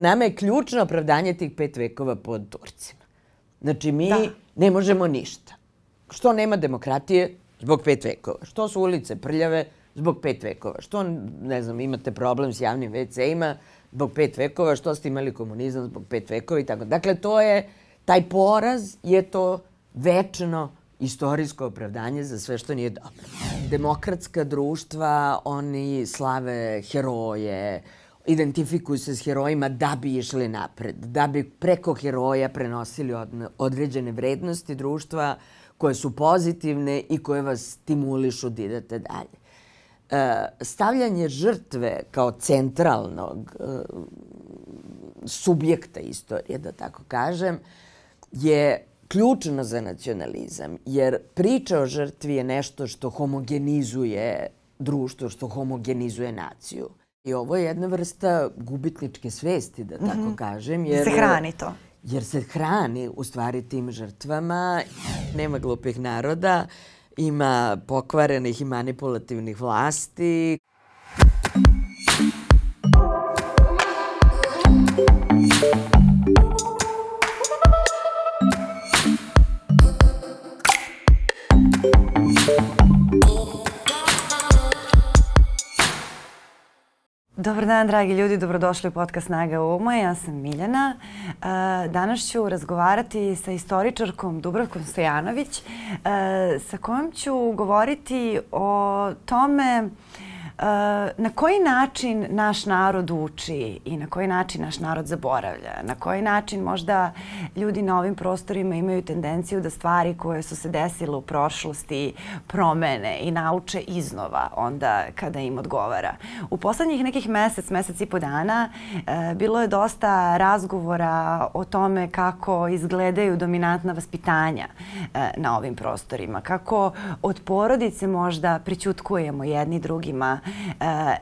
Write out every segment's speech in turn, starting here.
Nama je ključno opravdanje tih pet vekova pod Turcima. Znači, mi da. ne možemo ništa. Što nema demokratije? Zbog pet vekova. Što su ulice prljave? Zbog pet vekova. Što, ne znam, imate problem s javnim WC-ima? Zbog pet vekova. Što ste imali komunizam? Zbog pet vekova i tako. Dakle, to je, taj poraz je to večno istorijsko opravdanje za sve što nije dobro. Demokratska društva, oni slave heroje, identifikuju se s herojima da bi išli napred, da bi preko heroja prenosili određene vrednosti društva koje su pozitivne i koje vas stimulišu da idete dalje. E, stavljanje žrtve kao centralnog e, subjekta istorije, da tako kažem, je ključno za nacionalizam, jer priča o žrtvi je nešto što homogenizuje društvo, što homogenizuje naciju. I ovo je jedna vrsta gubitničke svesti, da tako mm -hmm. kažem. Jer, se hrani to. Jer se hrani u stvari tim žrtvama. Nema glupih naroda, ima pokvarenih i manipulativnih vlasti. Dobar dan, dragi ljudi, dobrodošli u podcast Snaga uma. Ja sam Miljana. E, danas ću razgovarati sa istoričarkom Dubravkom Stojanović, e, sa kojom ću govoriti o tome na koji način naš narod uči i na koji način naš narod zaboravlja? Na koji način možda ljudi na ovim prostorima imaju tendenciju da stvari koje su se desile u prošlosti promene i nauče iznova onda kada im odgovara? U poslednjih nekih mesec, mesec i po dana e, bilo je dosta razgovora o tome kako izgledaju dominantna vaspitanja e, na ovim prostorima. Kako od porodice možda prićutkujemo jedni drugima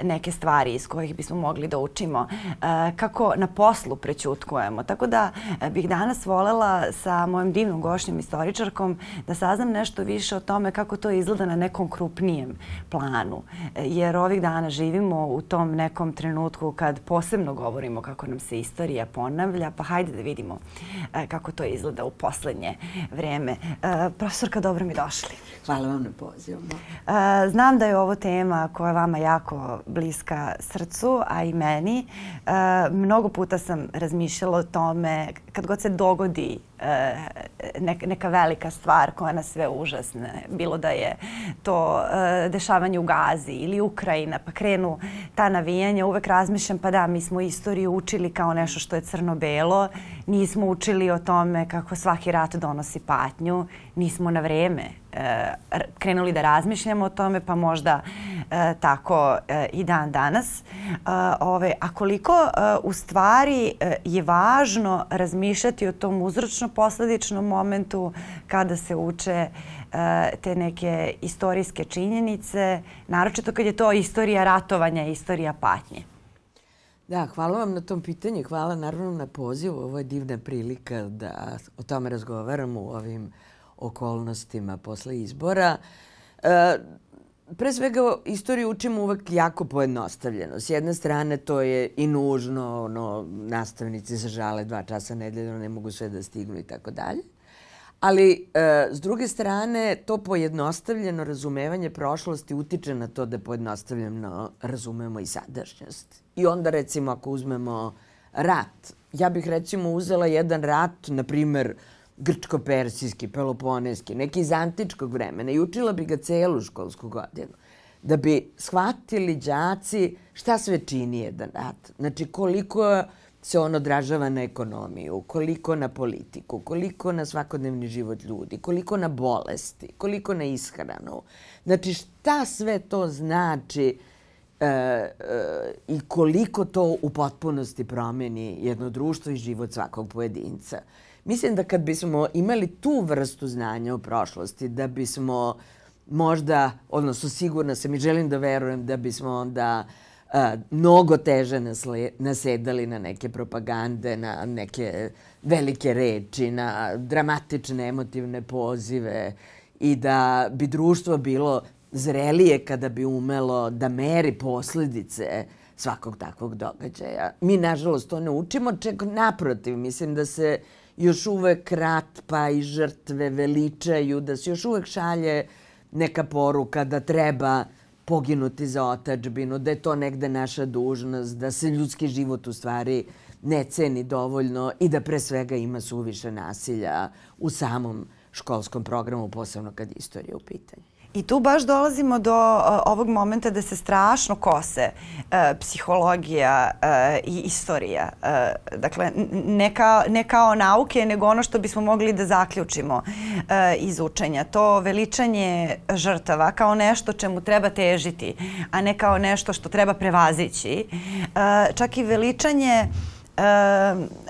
neke stvari iz kojih bismo mogli da učimo, e, kako na poslu prećutkujemo. Tako da e, bih danas volela sa mojom divnom gošnjom istoričarkom da saznam nešto više o tome kako to izgleda na nekom krupnijem planu. Jer ovih dana živimo u tom nekom trenutku kad posebno govorimo kako nam se istorija ponavlja, pa hajde da vidimo kako to izgleda u poslednje vreme. Profesorka, dobro mi došli. Hvala vam na pozivu. Znam da je ovo tema koja vama jako bliska srcu, a i meni. E, mnogo puta sam razmišljala o tome kad god se dogodi e, neka velika stvar koja nas sve užasne, bilo da je to e, dešavanje u Gazi ili Ukrajina, pa krenu ta navijanja, uvek razmišljam pa da, mi smo istoriju učili kao nešto što je crno-belo, nismo učili o tome kako svaki rat donosi patnju, nismo na vreme krenuli da razmišljamo o tome, pa možda e, tako e, i dan danas. Ove, a koliko u stvari je važno razmišljati o tom uzročno-posledičnom momentu kada se uče te neke istorijske činjenice, naročito kad je to istorija ratovanja, istorija patnje. Da, hvala vam na tom pitanju. Hvala naravno na pozivu. Ovo je divna prilika da o tome razgovaramo u ovim okolnostima posle izbora. E, pre svega, istoriju učimo uvek jako pojednostavljeno. S jedne strane, to je i nužno, ono, nastavnici se žale dva časa nedeljno, ne mogu sve da stignu i tako dalje. Ali, e, s druge strane, to pojednostavljeno razumevanje prošlosti utiče na to da pojednostavljeno razumemo i sadašnjost. I onda, recimo, ako uzmemo rat, ja bih recimo uzela jedan rat, na primer, grčko-persijski, peloponeski, neki iz antičkog vremena i učila bi ga celu školsku godinu da bi shvatili đaci šta sve čini jedan rat. Znači koliko se on odražava na ekonomiju, koliko na politiku, koliko na svakodnevni život ljudi, koliko na bolesti, koliko na ishranu. Znači šta sve to znači e, e, i koliko to u potpunosti promeni jedno društvo i život svakog pojedinca. Mislim da kad bismo imali tu vrstu znanja u prošlosti, da bismo možda, odnosno sigurno sam i želim da verujem da bismo onda a, mnogo teže nasle, nasedali na neke propagande, na neke velike reči, na dramatične emotivne pozive i da bi društvo bilo zrelije kada bi umelo da meri posledice svakog takvog događaja. Mi, nažalost, to ne učimo, čak naprotiv. Mislim da se još uvek rat pa i žrtve veličaju, da se još uvek šalje neka poruka da treba poginuti za otačbinu, da je to negde naša dužnost, da se ljudski život u stvari ne ceni dovoljno i da pre svega ima suviše nasilja u samom školskom programu, posebno kad istorija u pitanju. I tu baš dolazimo do uh, ovog momenta da se strašno kose uh, psihologija uh, i istorija. Dakle, ne kao, ne kao nauke, nego ono što bismo mogli da zaključimo iz učenja. To veličanje žrtava kao nešto čemu treba težiti, a ne kao nešto što treba prevazići. Čak i veličanje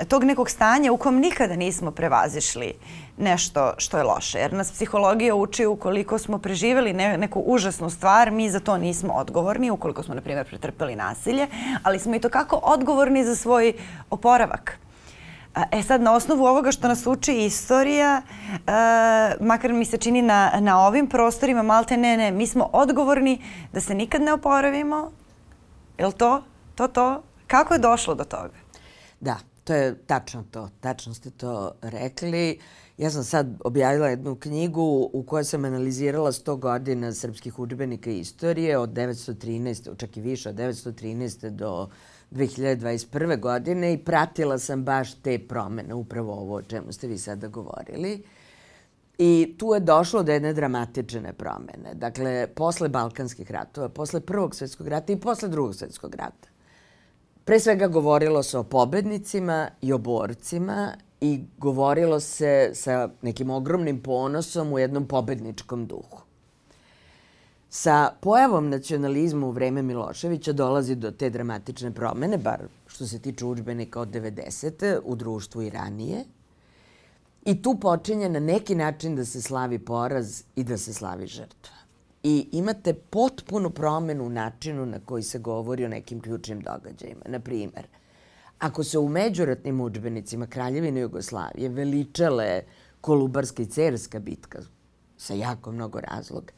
tog nekog stanja u kom nikada nismo prevazišli nešto što je loše. Jer nas psihologija uči ukoliko smo preživjeli ne, neku užasnu stvar, mi za to nismo odgovorni, ukoliko smo, na primjer, pretrpeli nasilje, ali smo i to kako odgovorni za svoj oporavak. E sad, na osnovu ovoga što nas uči istorija, e, makar mi se čini na, na ovim prostorima, malte ne, ne, mi smo odgovorni da se nikad ne oporavimo. Je to? To, to? Kako je došlo do toga? Da, to je tačno to. Tačno ste to rekli. Ja sam sad objavila jednu knjigu u kojoj sam analizirala 100 godina srpskih učbenika istorije od 913, čak i više, od 913. do 2021. godine i pratila sam baš te promene, upravo ovo o čemu ste vi sada govorili. I tu je došlo do jedne dramatične promene. Dakle, posle Balkanskih ratova, posle Prvog svetskog rata i posle Drugog svetskog rata. Pre svega govorilo se o pobednicima i o borcima i govorilo se sa nekim ogromnim ponosom u jednom pobedničkom duhu. Sa pojavom nacionalizma u vreme Miloševića dolazi do te dramatične promene, bar što se tiče učbenika od 90. u društvu i ranije. I tu počinje na neki način da se slavi poraz i da se slavi žrtva. I imate potpunu promenu u načinu na koji se govori o nekim ključnim događajima. Na primer, Ako se u međuratnim učbenicima Kraljevine Jugoslavije veličale Kolubarska i Cerska bitka sa jako mnogo razloga,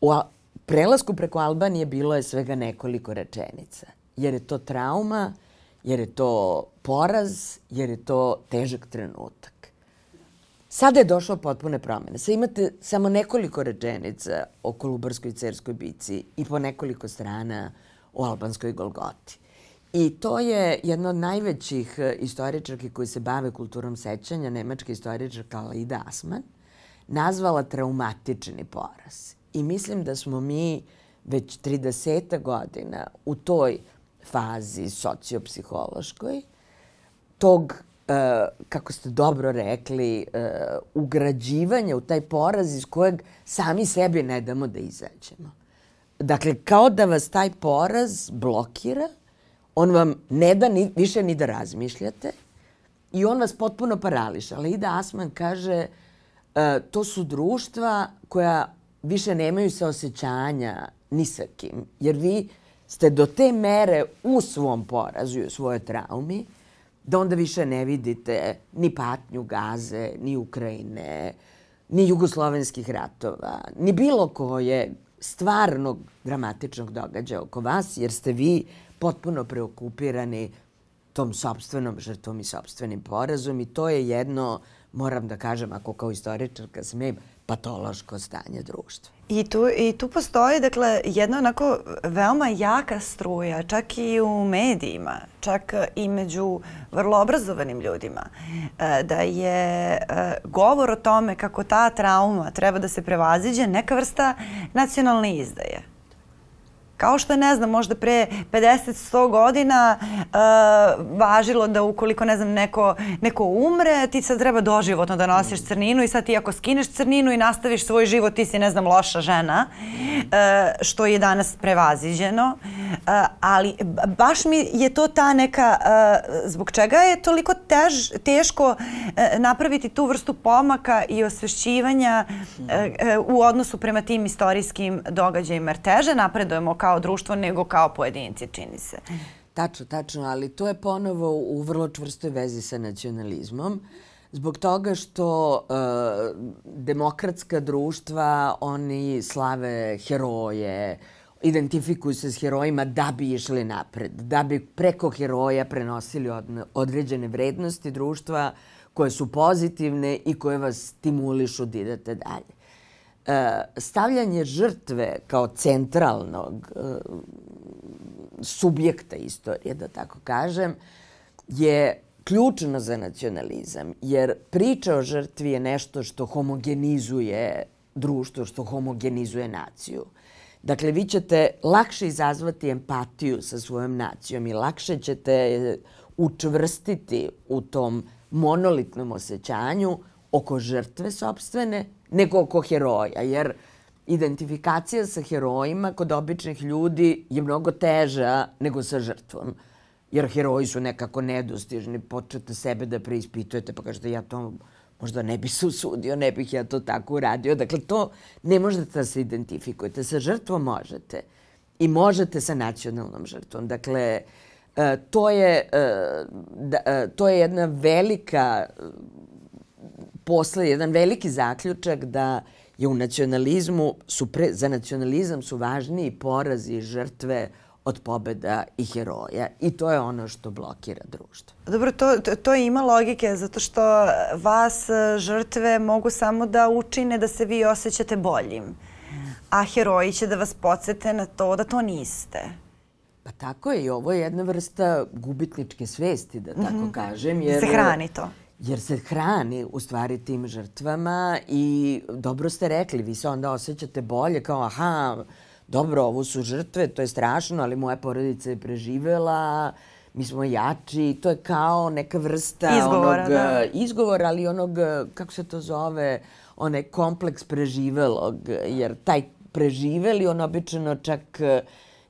u prelasku preko Albanije bilo je svega nekoliko rečenica. Jer je to trauma, jer je to poraz, jer je to težak trenutak. Sada je došlo potpune promene. Sada imate samo nekoliko rečenica o Kolubarskoj i Cerskoj bici i po nekoliko strana o albanskoj Golgoti. I to je jedna od najvećih e, istoričarki koji se bave kulturom sećanja, nemačka istoričarka Lida Asman, nazvala traumatični poraz. I mislim da smo mi već 30 godina u toj fazi sociopsihološkoj tog, e, kako ste dobro rekli, e, ugrađivanja u taj poraz iz kojeg sami sebi ne damo da izađemo. Dakle, kao da vas taj poraz blokira – On vam ne da ni, više ni da razmišljate i on vas potpuno parališa. Ali Ida Asman kaže e, to su društva koja više nemaju se osjećanja ni sa kim. Jer vi ste do te mere u svom porazu i u svojoj traumi da onda više ne vidite ni patnju Gaze, ni Ukrajine, ni jugoslovenskih ratova, ni bilo koje stvarnog dramatičnog događaja oko vas, jer ste vi potpuno preokupirani tom sobstvenom žrtvom i sobstvenim porazom i to je jedno, moram da kažem, ako kao istoričarka smijem, patološko stanje društva. I tu, I tu postoji, dakle, jedna onako veoma jaka struja, čak i u medijima, čak i među vrlo obrazovanim ljudima, e, da je e, govor o tome kako ta trauma treba da se prevaziđe neka vrsta nacionalne izdaje. Kao što je, ne znam, možda pre 50-100 godina uh, važilo da ukoliko, ne znam, neko, neko umre, ti sad treba doživotno da nosiš crninu i sad ti ako skineš crninu i nastaviš svoj život, ti si, ne znam, loša žena, uh, što je danas prevaziđeno. Uh, ali baš mi je to ta neka, uh, zbog čega je toliko tež, teško uh, napraviti tu vrstu pomaka i osvešćivanja uh, uh, u odnosu prema tim istorijskim događajima. Jer teže napredujemo kao kao društvo nego kao pojedinci, čini se. Tačno, tačno, ali to je ponovo u vrlo čvrstoj vezi sa nacionalizmom. Zbog toga što uh, demokratska društva, oni slave heroje, identifikuju se s herojima da bi išli napred, da bi preko heroja prenosili određene vrednosti društva koje su pozitivne i koje vas stimulišu da idete dalje. E, stavljanje žrtve kao centralnog e, subjekta istorije, da tako kažem, je ključno za nacionalizam, jer priča o žrtvi je nešto što homogenizuje društvo, što homogenizuje naciju. Dakle, vi ćete lakše izazvati empatiju sa svojom nacijom i lakše ćete učvrstiti u tom monolitnom osjećanju oko žrtve sobstvene nego oko heroja, jer identifikacija sa herojima kod običnih ljudi je mnogo teža nego sa žrtvom. Jer heroji su nekako nedostižni, počete sebe da preispitujete pa kažete ja to možda ne bi se usudio, ne bih ja to tako uradio. Dakle, to ne možete da se identifikujete. Sa žrtvom možete. I možete sa nacionalnom žrtvom. Dakle, e, to je, e, da, e, to je jedna velika posle, jedan veliki zaključak da je u nacionalizmu, su pre, za nacionalizam su važniji porazi i žrtve od pobeda i heroja i to je ono što blokira društvo. Dobro, to, to, to ima logike zato što vas e, žrtve mogu samo da učine da se vi osjećate boljim, a heroji će da vas podsete na to da to niste. Pa tako je i ovo je jedna vrsta gubitničke svesti, da tako mm -hmm. kažem. Jer, se hrani to. Jer se hrani u stvari tim žrtvama i dobro ste rekli, vi se onda osjećate bolje kao aha, dobro, ovo su žrtve, to je strašno, ali moja porodica je preživela, mi smo jači, to je kao neka vrsta izgovora, onog, da. izgovora, ali onog, kako se to zove, onaj kompleks preživelog, jer taj preživeli, on obično čak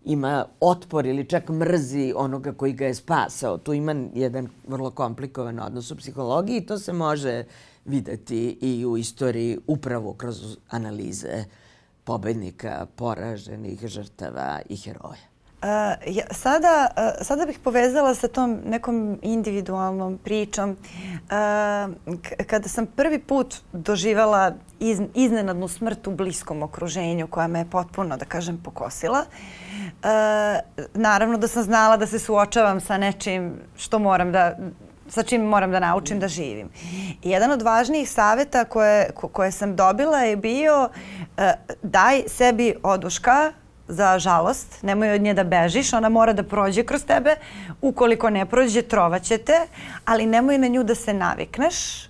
ima otpor ili čak mrzi onoga koji ga je spasao. Tu ima jedan vrlo komplikovan odnos u psihologiji i to se može videti i u istoriji upravo kroz analize pobednika, poraženih, žrtava i heroja. Uh, ja, sada, uh, sada bih povezala sa tom nekom individualnom pričom. Uh, kada sam prvi put doživala iz, iznenadnu smrt u bliskom okruženju koja me je potpuno, da kažem, pokosila, uh, naravno da sam znala da se suočavam sa nečim što moram da sa čim moram da naučim da živim. I jedan od važnijih saveta koje, koje sam dobila je bio uh, daj sebi oduška za žalost, nemoj od nje da bežiš, ona mora da prođe kroz tebe, ukoliko ne prođe trovaće te, ali nemoj na nju da se navikneš,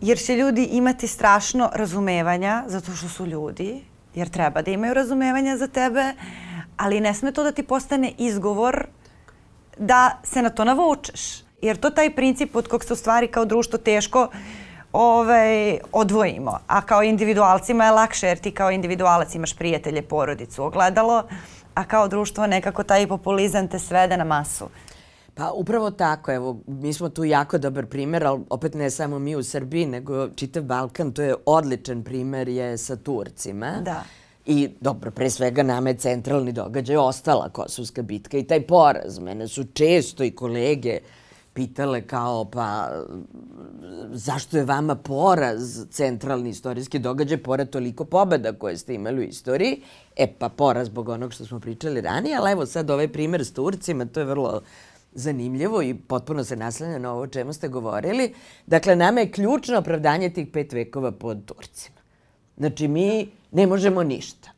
jer će ljudi imati strašno razumevanja zato što su ljudi, jer treba da imaju razumevanja za tebe, ali ne sme to da ti postane izgovor da se na to navučeš. Jer to taj princip od kog se u stvari kao društvo teško ovaj, odvojimo. A kao individualcima je lakše jer ti kao individualac imaš prijatelje, porodicu, ogledalo, a kao društvo nekako taj populizam te svede na masu. Pa upravo tako, evo, mi smo tu jako dobar primer, ali opet ne samo mi u Srbiji, nego čitav Balkan, to je odličan primer je sa Turcima. Da. I dobro, pre svega nama je centralni događaj ostala Kosovska bitka i taj poraz. Mene su često i kolege pitale kao pa zašto je vama poraz centralni istorijski događaj pored toliko pobeda koje ste imali u istoriji? E pa poraz zbog onog što smo pričali ranije, ali evo sad ovaj primer s Turcima, to je vrlo zanimljivo i potpuno se naslanja na ovo o čemu ste govorili. Dakle, nama je ključno opravdanje tih pet vekova pod Turcima. Znači, mi ne možemo ništa.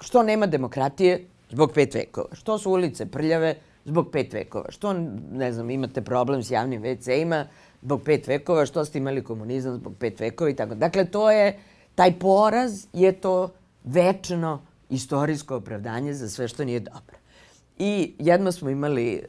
Što nema demokratije? Zbog pet vekova. Što su ulice prljave? zbog pet vekova. Što, ne znam, imate problem s javnim WC-ima zbog pet vekova, što ste imali komunizam zbog pet vekova i tako. Dakle, to je, taj poraz je to večno istorijsko opravdanje za sve što nije dobro. I jedno smo imali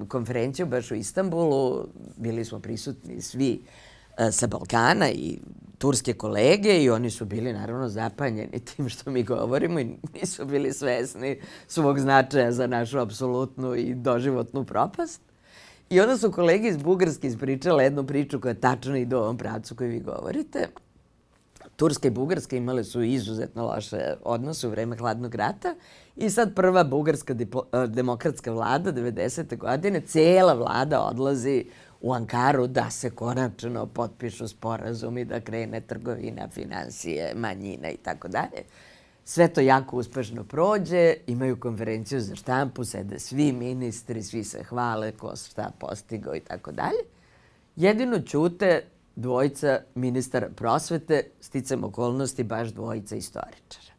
uh, konferenciju baš u Istanbulu, bili smo prisutni svi uh, sa Balkana i turske kolege i oni su bili naravno zapanjeni tim što mi govorimo i nisu bili svesni svog značaja za našu apsolutnu i doživotnu propast. I onda su kolege iz Bugarske ispričale jednu priču koja tačno ide u ovom pravcu koju vi govorite. Turska i Bugarska imale su izuzetno loše odnose u vreme hladnog rata i sad prva bugarska demokratska vlada 90. godine, cela vlada odlazi u Ankaru da se konačno potpišu sporazumi, da krene trgovina, financije, manjina i tako dalje. Sve to jako uspešno prođe, imaju konferenciju za štampu, sede svi ministri, svi se hvale ko šta postigao i tako dalje. Jedino ćute dvojica ministara prosvete, sticam okolnosti baš dvojica istoričara.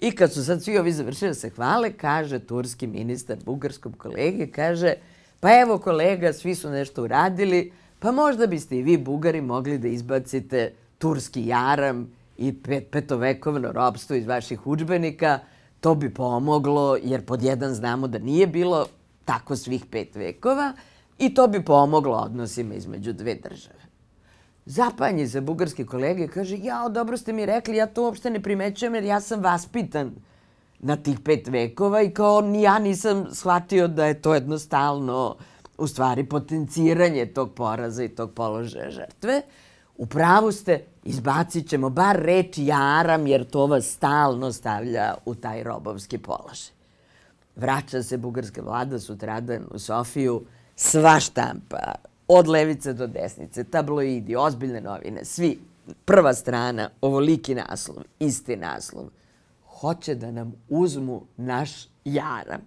I kad su sad svi ovi završili da se hvale, kaže turski ministar bugarskom kolege, kaže, pa evo kolega, svi su nešto uradili, pa možda biste i vi Bugari mogli da izbacite turski jaram i pet, petovekovno robstvo iz vaših učbenika, to bi pomoglo, jer pod jedan znamo da nije bilo tako svih pet vekova i to bi pomoglo odnosima između dve države. Zapanje za bugarski kolege kaže, jao, dobro ste mi rekli, ja to uopšte ne primećujem jer ja sam vaspitan na tih pet vekova i kao ni ja nisam shvatio da je to jednostavno u stvari potenciranje tog poraza i tog položaja žrtve. U pravu ste, izbacit ćemo bar reč jaram, jer to vas stalno stavlja u taj robovski položaj. Vraća se bugarska vlada sutradan u Sofiju, sva štampa, od levice do desnice, tabloidi, ozbiljne novine, svi, prva strana, ovoliki naslov, isti naslov, hoće da nam uzmu naš jaram.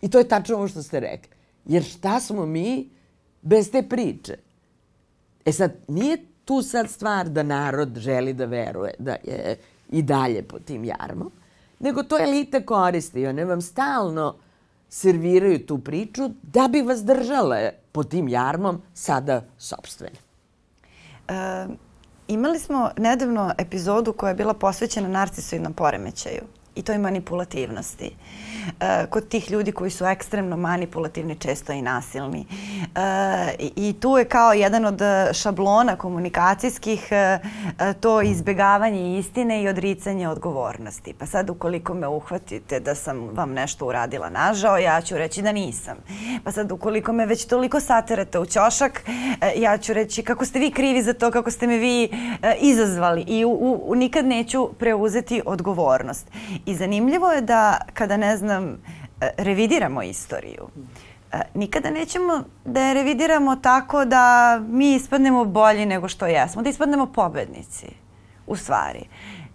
I to je tačno ovo što ste rekli. Jer šta smo mi bez te priče? E sad, nije tu sad stvar da narod želi da veruje da je i dalje po tim jarmom, nego to elite koriste i one vam stalno serviraju tu priču da bi vas držale po tim jarmom sada sobstvene. E, imali smo nedavno epizodu koja je bila posvećena narcisoidnom poremećaju i toj manipulativnosti. E, kod tih ljudi koji su ekstremno manipulativni, često i nasilni. E, I tu je kao jedan od šablona komunikacijskih e, to izbegavanje istine i odricanje odgovornosti. Pa sad ukoliko me uhvatite da sam vam nešto uradila nažao, ja ću reći da nisam. Pa sad ukoliko me već toliko saterate u ćošak, e, ja ću reći kako ste vi krivi za to, kako ste me vi e, izazvali i u, u, nikad neću preuzeti odgovornost. I zanimljivo je da kada, ne znam, e, revidiramo istoriju, e, nikada nećemo da je revidiramo tako da mi ispadnemo bolji nego što jesmo, da ispadnemo pobednici, u stvari.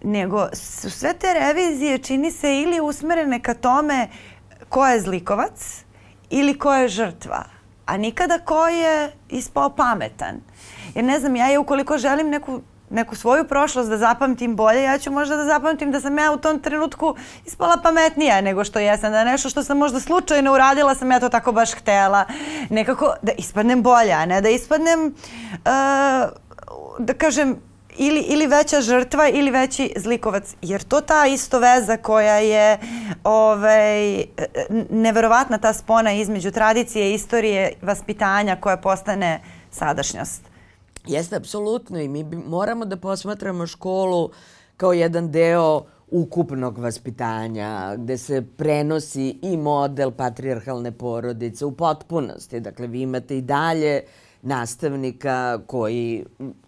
Nego su sve te revizije čini se ili usmerene ka tome ko je zlikovac ili ko je žrtva, a nikada ko je ispao pametan. Jer ne znam, ja je ukoliko želim neku neku svoju prošlost da zapamtim bolje, ja ću možda da zapamtim da sam ja u tom trenutku ispala pametnija nego što jesam, da nešto što sam možda slučajno uradila sam ja to tako baš htela. Nekako da ispadnem bolja, a ne da ispadnem, uh, da kažem, ili, ili veća žrtva ili veći zlikovac. Jer to ta isto veza koja je ovaj, neverovatna ta spona između tradicije, istorije, vaspitanja koja postane sadašnjost. Jeste, apsolutno. I mi moramo da posmatramo školu kao jedan deo ukupnog vaspitanja, gde se prenosi i model patrijarhalne porodice u potpunosti. Dakle, vi imate i dalje nastavnika koji,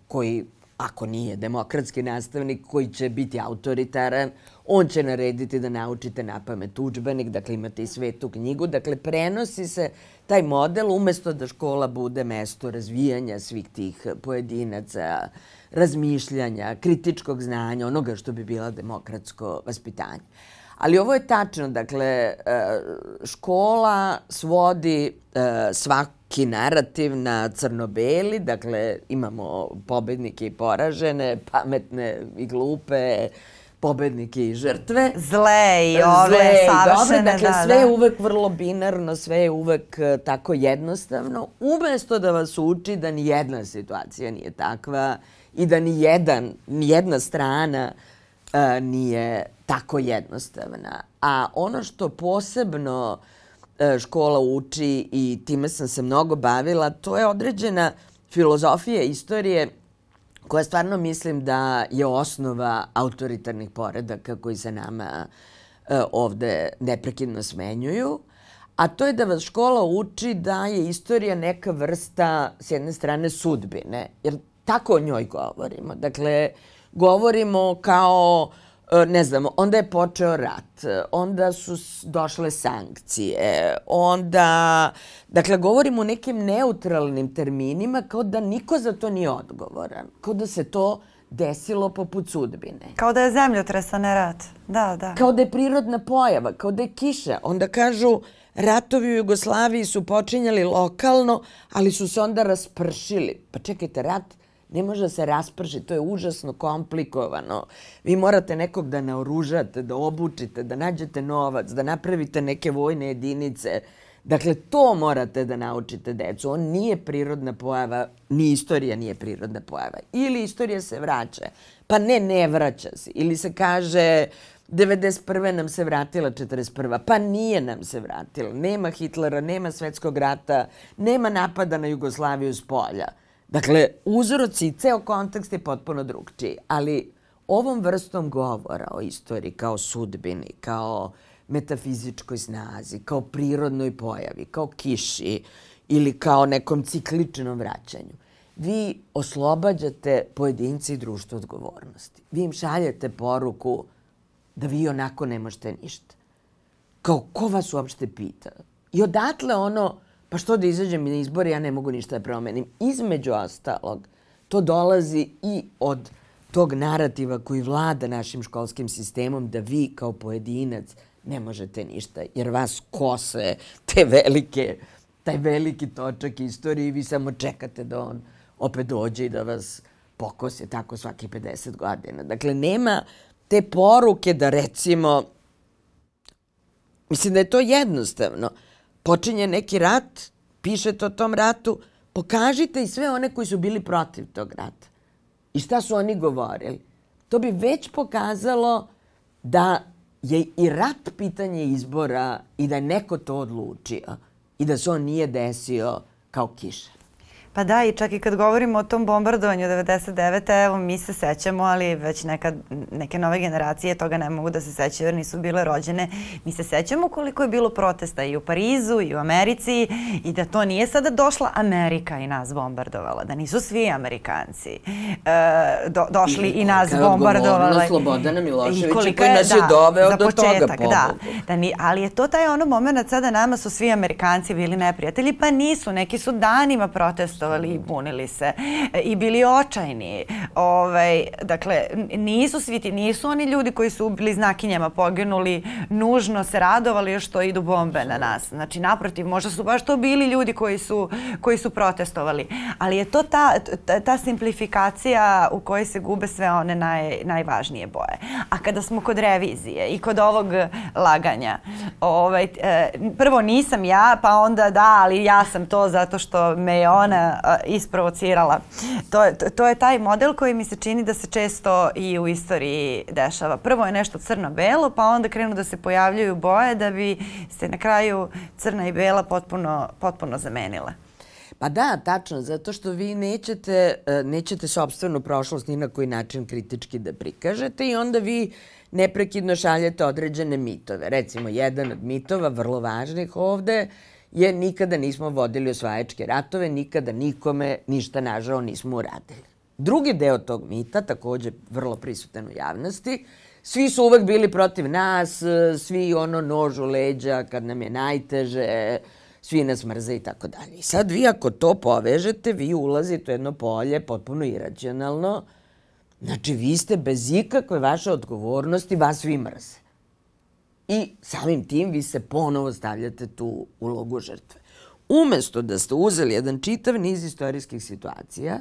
koji ako nije demokratski nastavnik, koji će biti autoritaran, on će narediti da naučite na pamet učbenik, dakle imate i svetu knjigu, dakle prenosi se taj model umesto da škola bude mesto razvijanja svih tih pojedinaca, razmišljanja, kritičkog znanja, onoga što bi bila demokratsko vaspitanje. Ali ovo je tačno, dakle, e, škola svodi e, svaki narativ na crno-beli, dakle, imamo pobednike i poražene, pametne i glupe, pobednike i žrtve. Zle i ove Zle i savršene. Dobre, dakle, da, sve da. je uvek vrlo binarno, sve je uvek uh, tako jednostavno, umesto da vas uči da ni jedna situacija nije takva i da ni, jedan, ni jedna strana uh, nije tako jednostavna. A ono što posebno uh, škola uči i time sam se mnogo bavila, to je određena filozofija istorije koja stvarno mislim da je osnova autoritarnih poredaka koji se nama e, ovde neprekidno smenjuju. A to je da vas škola uči da je istorija neka vrsta, s jedne strane, sudbine. Jer tako o njoj govorimo. Dakle, govorimo kao uh, ne znam, onda je počeo rat, onda su došle sankcije, onda, dakle, govorimo o nekim neutralnim terminima kao da niko za to nije odgovoran, kao da se to desilo poput sudbine. Kao da je zemljotres, a ne rat. Da, da. Kao da je prirodna pojava, kao da je kiša. Onda kažu, ratovi u Jugoslaviji su počinjali lokalno, ali su se onda raspršili. Pa čekajte, rat ne može da se rasprši, to je užasno komplikovano. Vi morate nekog da naoružate, da obučite, da nađete novac, da napravite neke vojne jedinice. Dakle, to morate da naučite decu. On nije prirodna pojava, ni istorija nije prirodna pojava. Ili istorija se vraća. Pa ne, ne vraća se. Ili se kaže 91. nam se vratila 41. Pa nije nam se vratila. Nema Hitlera, nema svetskog rata, nema napada na Jugoslaviju s polja. Dakle, uzroci i ceo kontekst je potpuno drugčiji. Ali ovom vrstom govora o istoriji kao sudbini, kao metafizičkoj snazi, kao prirodnoj pojavi, kao kiši ili kao nekom cikličnom vraćanju, vi oslobađate pojedinci i društvo odgovornosti. Vi im šaljete poruku da vi onako ne možete ništa. Kao, ko vas uopšte pita? I odatle ono, pa što da izađem na izbore, ja ne mogu ništa da promenim. Između ostalog, to dolazi i od tog narativa koji vlada našim školskim sistemom da vi kao pojedinac ne možete ništa, jer vas kose te velike, taj veliki točak istorije i vi samo čekate da on opet dođe i da vas pokose tako svaki 50 godina. Dakle, nema te poruke da recimo, mislim da je to jednostavno, počinje neki rat, pišete o tom ratu, pokažite i sve one koji su bili protiv tog rata. I šta su oni govorili? To bi već pokazalo da je i rat pitanje izbora i da je neko to odlučio i da se on nije desio kao kiša. Pa da, i čak i kad govorimo o tom bombardovanju 99. evo mi se sećamo, ali već neka, neke nove generacije toga ne mogu da se sećaju jer nisu bile rođene. Mi se sećamo koliko je bilo protesta i u Parizu i u Americi i da to nije sada došla Amerika i nas bombardovala, da nisu svi Amerikanci e, do, došli i, i nas bombardovali. Slobodana Miloševića koji nas je da, doveo do početak, toga pobogu. Da, da ni, ali je to taj ono moment sada nama su svi Amerikanci bili neprijatelji, pa nisu, neki su danima protestovali protestovali i bunili se i bili očajni. Ovaj, dakle, nisu svi ti, nisu oni ljudi koji su bili znakinjama poginuli, nužno se radovali što idu bombe na nas. Znači, naprotiv, možda su baš to bili ljudi koji su, koji su protestovali. Ali je to ta, ta, ta simplifikacija u kojoj se gube sve one naj, najvažnije boje. A kada smo kod revizije i kod ovog laganja, ovaj, e, prvo nisam ja, pa onda da, ali ja sam to zato što me je ona isprovocirala. To to je taj model koji mi se čini da se često i u istoriji dešava. Prvo je nešto crno-belo, pa onda krenu da se pojavljuju boje da bi se na kraju crna i bela potpuno, potpuno zamenile. Pa da, tačno, zato što vi nećete, e, nećete sobstvenu prošlost ni na koji način kritički da prikažete i onda vi neprekidno šaljete određene mitove. Recimo, jedan od mitova, vrlo važnih ovde, je nikada nismo vodili osvajačke ratove, nikada nikome ništa nažao nismo uradili. Drugi deo tog mita, takođe vrlo prisutan u javnosti, svi su uvek bili protiv nas, svi ono nož u leđa kad nam je najteže, svi nas mrze i tako dalje. I sad vi ako to povežete, vi ulazite u jedno polje potpuno iracionalno, znači vi ste bez ikakve vaše odgovornosti, vas svi mrze. I samim tim vi se ponovo stavljate tu ulogu žrtve. Umesto da ste uzeli jedan čitav niz istorijskih situacija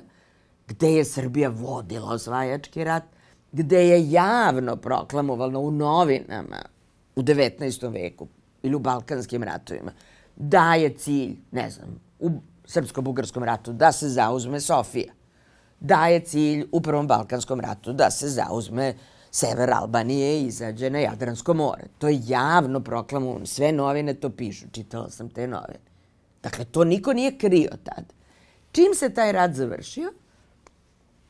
gde je Srbija vodila osvajački rat, gde je javno proklamovano u novinama u 19. veku ili u Balkanskim ratovima da je cilj, ne znam, u Srpsko-Bugarskom ratu da se zauzme Sofija, da je cilj u Prvom Balkanskom ratu da se zauzme uh, sever Albanije izađe na Jadransko more. To je javno proklamovano. Sve novine to pišu. Čitala sam te novine. Dakle, to niko nije krio tad. Čim se taj rat završio,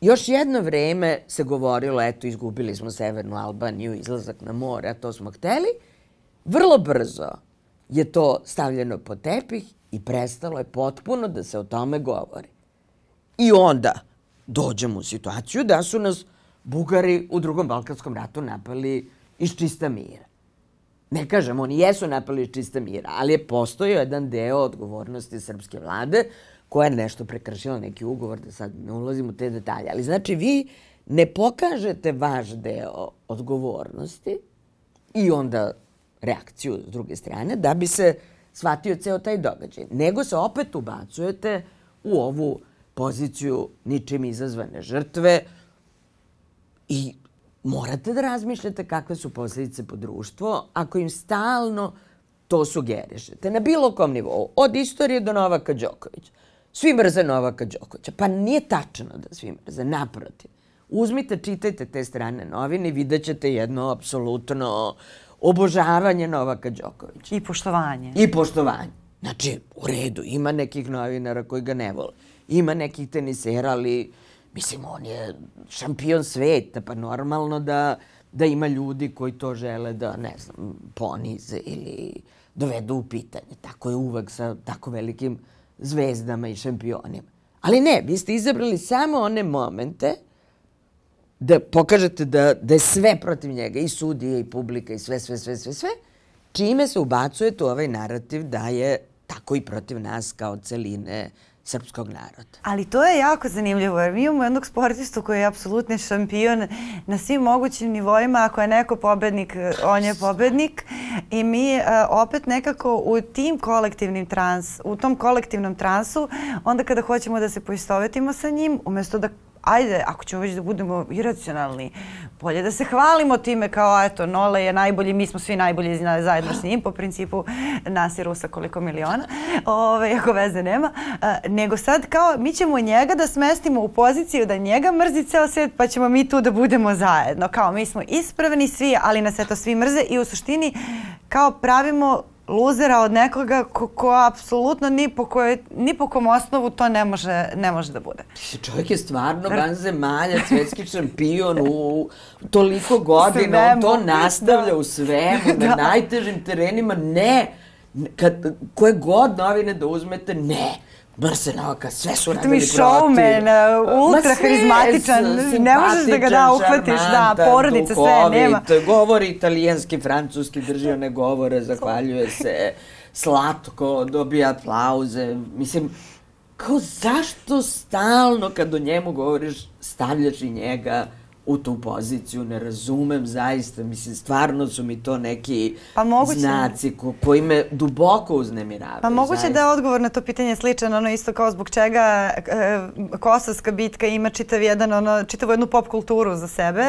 još jedno vreme se govorilo, eto, izgubili smo Severnu Albaniju, izlazak na more, a to smo hteli. Vrlo brzo je to stavljeno po tepih i prestalo je potpuno da se o tome govori. I onda dođemo u situaciju da su nas Bugari u drugom Balkanskom ratu napali iz čista mira. Ne kažem, oni jesu napali iz čista mira, ali je postojao jedan deo odgovornosti srpske vlade koja je nešto prekršila neki ugovor, da sad ne ulazim u te detalje. Ali znači vi ne pokažete vaš deo odgovornosti i onda reakciju s druge strane, da bi se shvatio ceo taj događaj. Nego se opet ubacujete u ovu poziciju ničim izazvane žrtve i morate da razmišljate kakve su posljedice po društvo ako im stalno to sugerišete. Na bilo kom nivou, od istorije do Novaka Đokovića. Svi mrze Novaka Đokovića. Pa nije tačno da svi mrze, naprotiv. Uzmite, čitajte te strane novine i vidjet ćete jedno apsolutno obožavanje Novaka Đokovića. I poštovanje. I poštovanje. Znači, u redu, ima nekih novinara koji ga ne vole. Ima nekih tenisera, ali mislim, on je šampion sveta, pa normalno da, da ima ljudi koji to žele da, ne znam, ponize ili dovedu u pitanje. Tako je uvek sa tako velikim zvezdama i šampionima. Ali ne, vi ste izabrali samo one momente da pokažete da, da je sve protiv njega, i sudije, i publika, i sve, sve, sve, sve, sve, čime se ubacujete u ovaj narativ da je tako i protiv nas kao celine srpskog naroda. Ali to je jako zanimljivo jer mi imamo jednog sportistu koji je apsolutni šampion na svim mogućim nivoima. Ako je neko pobednik, on je pobednik i mi uh, opet nekako u tim kolektivnim trans, u tom kolektivnom transu, onda kada hoćemo da se poistovetimo sa njim, umesto da ajde, ako ćemo već da budemo iracionalni, bolje da se hvalimo time kao, eto, Nole je najbolji, mi smo svi najbolji zajedno s njim, po principu nas i Rusa koliko miliona, ove, ako veze nema, a, nego sad kao, mi ćemo njega da smestimo u poziciju da njega mrzi ceo svet, pa ćemo mi tu da budemo zajedno. Kao, mi smo ispravni svi, ali nas eto svi mrze i u suštini kao pravimo luzera od nekoga ko, ko apsolutno ni po, kojoj, ni po kom osnovu to ne može, ne može da bude. Čovjek je stvarno vanzemalja, svetski šampion u toliko godina, svemu. on to nastavlja da. u svemu, da. na najtežim terenima, ne, kad, koje god novine da uzmete, ne Brsenovka, sve su radili protiv. showman, ultra harizmatičan, ne možeš da ga da uhvatiš, da, porodica, sve, nema. Govori italijanski, francuski, drži one govore, zahvaljuje se, slatko, dobija aplauze. Mislim, kao zašto stalno kad o njemu govoriš stavljaš i njega u tu poziciju, ne razumem zaista, mislim, stvarno su mi to neki pa moguće, znaci ko, koji me duboko uznemiravaju. Pa moguće zaista. da je odgovor na to pitanje sličan, ono isto kao zbog čega e, Kosovska bitka ima čitav jedan, ono, čitavu jednu pop kulturu za sebe,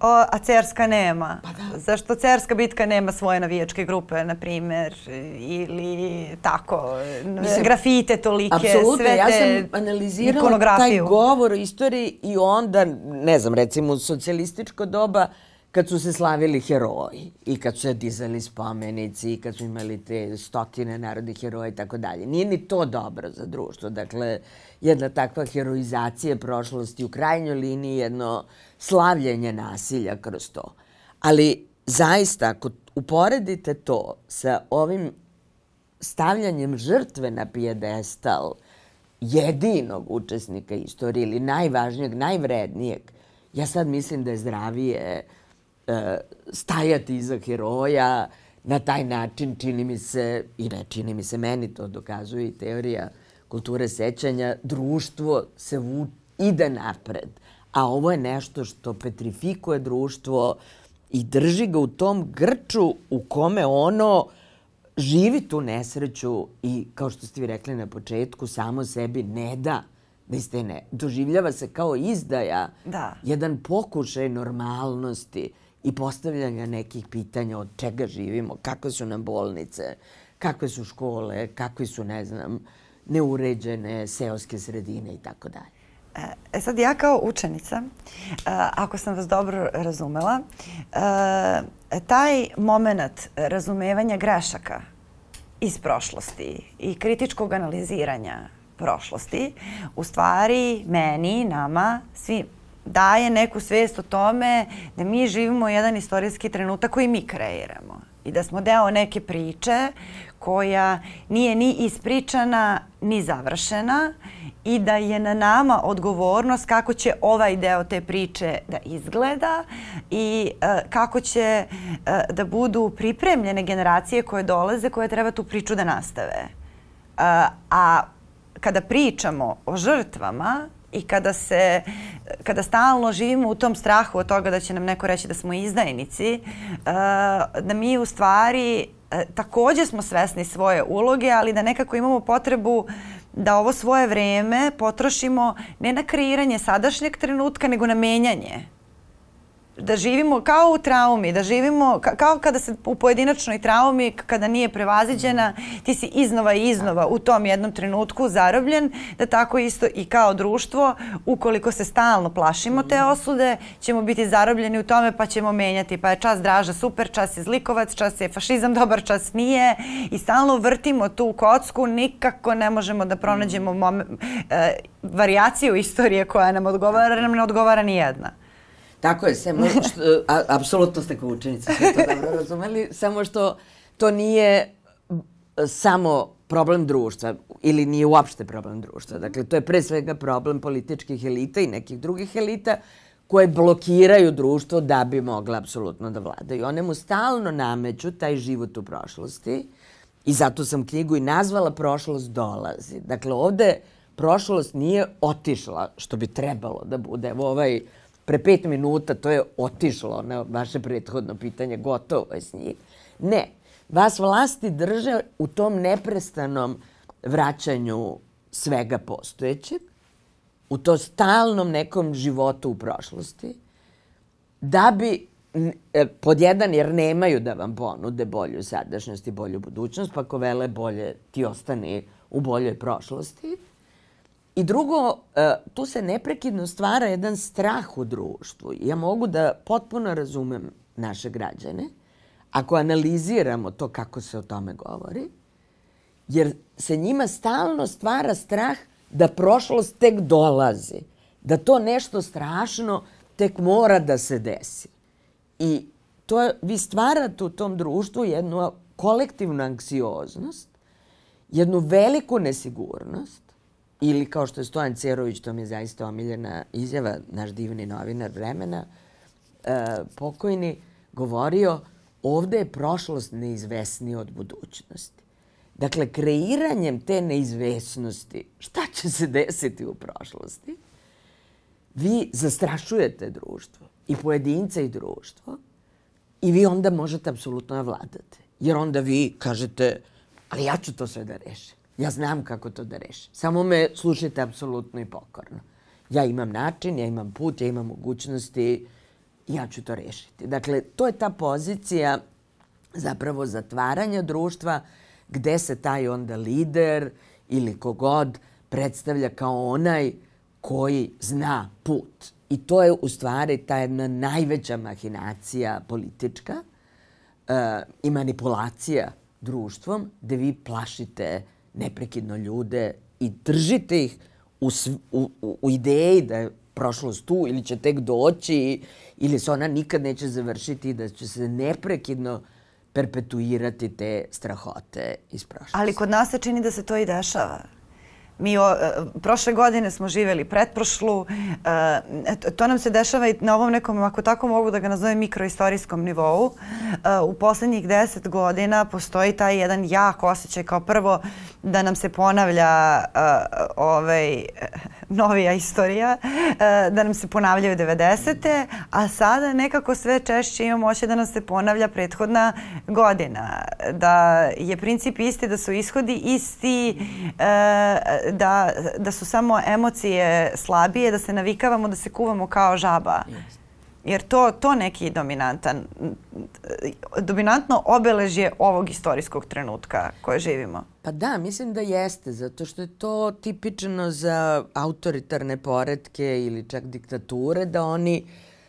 o, a Cerska nema. Pa da. Zašto Cerska bitka nema svoje navijačke grupe, na primer, ili tako, mislim, grafite tolike, sve te ja sam analizirala taj govor o istoriji i onda, ne znam, recimo u socijalističko doba kad su se slavili heroji i kad su se dizali spomenici i kad su imali te stotine narodnih heroja i tako dalje. Nije ni to dobro za društvo. Dakle, jedna takva heroizacija prošlosti u krajnjoj liniji jedno slavljenje nasilja kroz to. Ali zaista, ako uporedite to sa ovim stavljanjem žrtve na pijedestal jedinog učesnika istorije ili najvažnijeg, najvrednijeg, Ja sad mislim da je zdravije e, stajati iza heroja na taj način, čini mi se, i ne čini mi se meni, to dokazuje i teorija kulture sećanja, društvo se vu, ide napred. A ovo je nešto što petrifikuje društvo i drži ga u tom grču u kome ono živi tu nesreću i, kao što ste vi rekli na početku, samo sebi ne da iz ne, doživljava se kao izdaja, da. jedan pokušaj normalnosti i postavljanja nekih pitanja od čega živimo, kakve su nam bolnice, kakve su škole, kakve su, ne znam, neuređene seoske sredine i tako dalje. E sad ja kao učenica, e, ako sam vas dobro razumela, e, taj moment razumevanja grešaka iz prošlosti i kritičkog analiziranja prošlosti, u stvari meni, nama, svi daje neku svest o tome da mi živimo jedan istorijski trenutak koji mi kreiramo i da smo deo neke priče koja nije ni ispričana ni završena i da je na nama odgovornost kako će ovaj deo te priče da izgleda i uh, kako će uh, da budu pripremljene generacije koje dolaze koje treba tu priču da nastave. Uh, a kada pričamo o žrtvama i kada se, kada stalno živimo u tom strahu od toga da će nam neko reći da smo izdajnici, da mi u stvari takođe smo svesni svoje uloge, ali da nekako imamo potrebu da ovo svoje vreme potrošimo ne na kreiranje sadašnjeg trenutka, nego na menjanje da živimo kao u traumi, da živimo kao kada se u pojedinačnoj traumi, kada nije prevaziđena, ti si iznova i iznova u tom jednom trenutku zarobljen, da tako isto i kao društvo, ukoliko se stalno plašimo te osude, ćemo biti zarobljeni u tome pa ćemo menjati. Pa je čas draža super, čas je zlikovac, čas je fašizam dobar, čas nije i stalno vrtimo tu kocku, nikako ne možemo da pronađemo moment, e, varijaciju istorije koja nam odgovara, nam ne odgovara ni jedna. Tako je, samo što, a, apsolutno ste kao učenica, sve to dobro razumeli, samo što to nije samo problem društva ili nije uopšte problem društva. Dakle, to je pre svega problem političkih elita i nekih drugih elita koje blokiraju društvo da bi mogle apsolutno da vladaju. One mu stalno nameću taj život u prošlosti i zato sam knjigu i nazvala Prošlost dolazi. Dakle, ovde prošlost nije otišla, što bi trebalo da bude. Evo ovaj pre pet minuta to je otišlo na vaše prethodno pitanje, gotovo je s njih. Ne, vas vlasti drže u tom neprestanom vraćanju svega postojećeg, u to stalnom nekom životu u prošlosti, da bi e, pod jedan, jer nemaju da vam ponude bolju sadašnjost i bolju budućnost, pa ako vele bolje ti ostani u boljoj prošlosti, I drugo, e, tu se neprekidno stvara jedan strah u društvu. Ja mogu da potpuno razumem naše građane ako analiziramo to kako se o tome govori, jer se njima stalno stvara strah da prošlost tek dolazi, da to nešto strašno tek mora da se desi. I to je, vi stvarate u tom društvu jednu kolektivnu anksioznost, jednu veliku nesigurnost, Ili kao što je Stojan Cerović, to mi je zaista omiljena izjava, naš divni novinar vremena, e, pokojni, govorio ovde je prošlost neizvesnija od budućnosti. Dakle, kreiranjem te neizvesnosti, šta će se desiti u prošlosti, vi zastrašujete društvo i pojedince i društvo i vi onda možete apsolutno da vladate. Jer onda vi kažete, ali ja ću to sve da rešim. Ja znam kako to da rešim. Samo me slušajte apsolutno i pokorno. Ja imam način, ja imam put, ja imam mogućnosti ja ću to rešiti. Dakle, to je ta pozicija zapravo zatvaranja društva gde se taj onda lider ili kogod predstavlja kao onaj koji zna put. I to je u stvari ta jedna najveća mahinacija politička uh, i manipulacija društvom gde vi plašite neprekidno ljude i držite ih u, u, u ideji da je prošlost tu ili će tek doći ili se ona nikad neće završiti da će se neprekidno perpetuirati te strahote iz prošlosti. Ali kod nas se čini da se to i dešava. Mi o, e, prošle godine smo živeli pretprošlu. E, to nam se dešava i na ovom nekom, ako tako mogu da ga nazovem, mikroistorijskom nivou. E, u poslednjih deset godina postoji taj jedan jak osjećaj kao prvo da nam se ponavlja ovaj, novija istorija, da nam se ponavljaju 90. a sada nekako sve češće imamo moće da nam se ponavlja prethodna godina. Da je princip isti, da su ishodi isti, da, da su samo emocije slabije, da se navikavamo da se kuvamo kao žaba. Jer to, to neki dominantan, dominantno obeležje ovog istorijskog trenutka koje živimo. Pa da, mislim da jeste, zato što je to tipično za autoritarne poredke ili čak diktature, da oni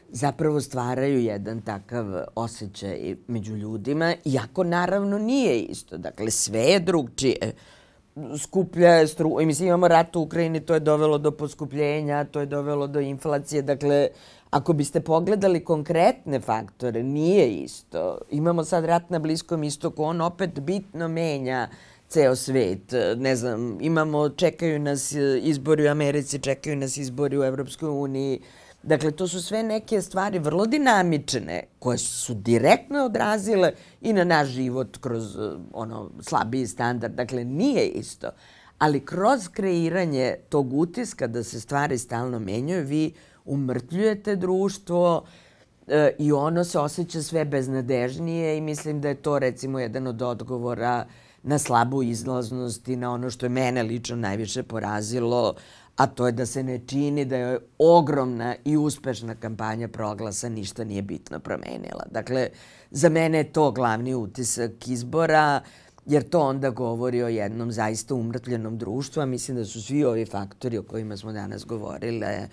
zapravo stvaraju jedan takav osjećaj među ljudima, iako naravno nije isto. Dakle, sve je drugčije skuplja struja. Mislim, imamo rat u Ukrajini, to je dovelo do poskupljenja, to je dovelo do inflacije. Dakle, ako biste pogledali konkretne faktore, nije isto. Imamo sad rat na Bliskom istoku, on opet bitno menja ceo svet. Ne znam, imamo, čekaju nas izbori u Americi, čekaju nas izbori u Evropskoj uniji. Dakle, to su sve neke stvari vrlo dinamične koje su direktno odrazile i na naš život kroz ono slabiji standard. Dakle, nije isto. ali kroz kreiranje tog utiska da se stvari stalno menjaju, vi umrtljujete društvo e, i ono se osjeća sve beznadežnije i mislim da je to recimo jedan od odgovora na slabu izlaznost i na ono što je mene lično najviše porazilo, a to je da se ne čini da je ogromna i uspešna kampanja proglasa ništa nije bitno promenila. Dakle, za mene je to glavni utisak izbora, jer to onda govori o jednom zaista umrtljenom društvu, a mislim da su svi ovi faktori o kojima smo danas govorile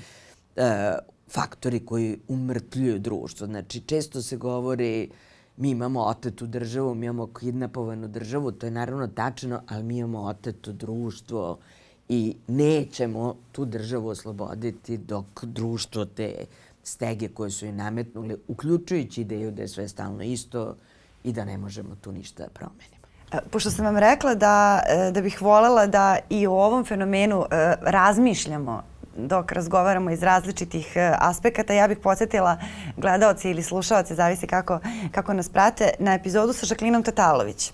e, faktori koji umrtljuju društvo. Znači, često se govori mi imamo otetu državu, mi imamo kidnapovanu državu, to je naravno tačno, ali mi imamo oteto društvo i nećemo tu državu osloboditi dok društvo te stege koje su je nametnuli, uključujući ideju da je sve stalno isto i da ne možemo tu ništa da promenimo. E, pošto sam vam rekla da, e, da bih volela da i o ovom fenomenu e, razmišljamo dok razgovaramo iz različitih aspekata, ja bih podsjetila gledalce ili slušalce, zavisi kako, kako nas prate, na epizodu sa Žaklinom Tatalović,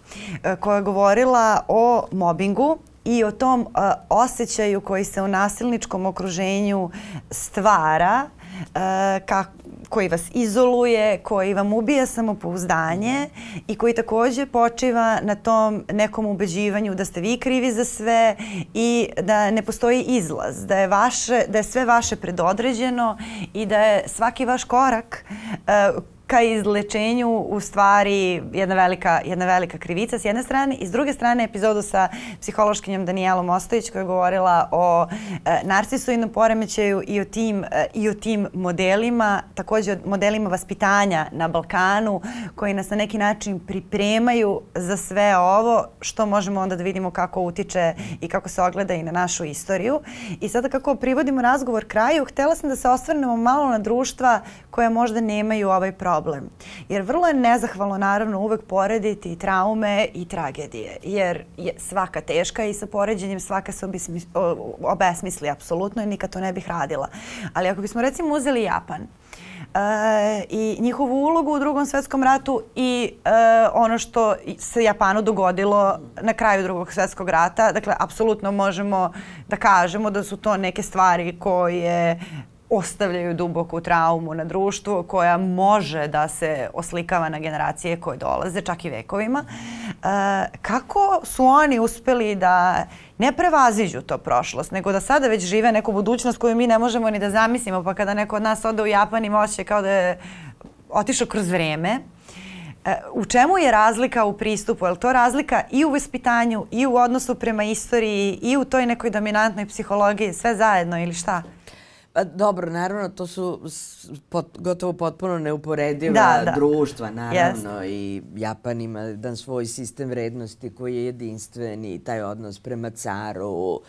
koja je govorila o mobingu i o tom uh, osjećaju koji se u nasilničkom okruženju stvara, uh, ka, koji vas izoluje, koji vam ubija samopouzdanje i koji takođe počiva na tom nekom ubeđivanju da ste vi krivi za sve i da ne postoji izlaz, da je, vaše, da je sve vaše predodređeno i da je svaki vaš korak uh, ka izlečenju u stvari jedna velika, jedna velika krivica s jedne strane i s druge strane epizodu sa psihološkinjom Danijelom Ostojić koja je govorila o e, narcisoidnom poremećaju i o tim, e, i o tim modelima, takođe o modelima vaspitanja na Balkanu koji nas na neki način pripremaju za sve ovo što možemo onda da vidimo kako utiče i kako se ogleda i na našu istoriju. I sada kako privodimo razgovor kraju, htela sam da se osvrnemo malo na društva koja možda nemaju ovaj problem. Jer vrlo je nezahvalno naravno uvek porediti traume i tragedije. Jer je svaka teška i sa poređenjem svaka se obesmisli apsolutno i nikad to ne bih radila. Ali ako bismo recimo uzeli Japan, e, i njihovu ulogu u drugom svetskom ratu i e, ono što se Japanu dogodilo na kraju drugog svetskog rata. Dakle, apsolutno možemo da kažemo da su to neke stvari koje ostavljaju duboku traumu na društvu koja može da se oslikava na generacije koje dolaze, čak i vekovima. E, kako su oni uspeli da ne prevaziđu to prošlost, nego da sada već žive neku budućnost koju mi ne možemo ni da zamislimo, pa kada neko od nas ode u Japan ima osjećaj kao da je otišao kroz vreme. E, u čemu je razlika u pristupu? Je li to razlika i u vaspitanju, i u odnosu prema istoriji, i u toj nekoj dominantnoj psihologiji, sve zajedno ili šta? Pa dobro, naravno, to su pot, gotovo potpuno neuporediva da, da. društva, naravno. Yes. I Japan ima jedan svoj sistem vrednosti koji je jedinstven i taj odnos prema caru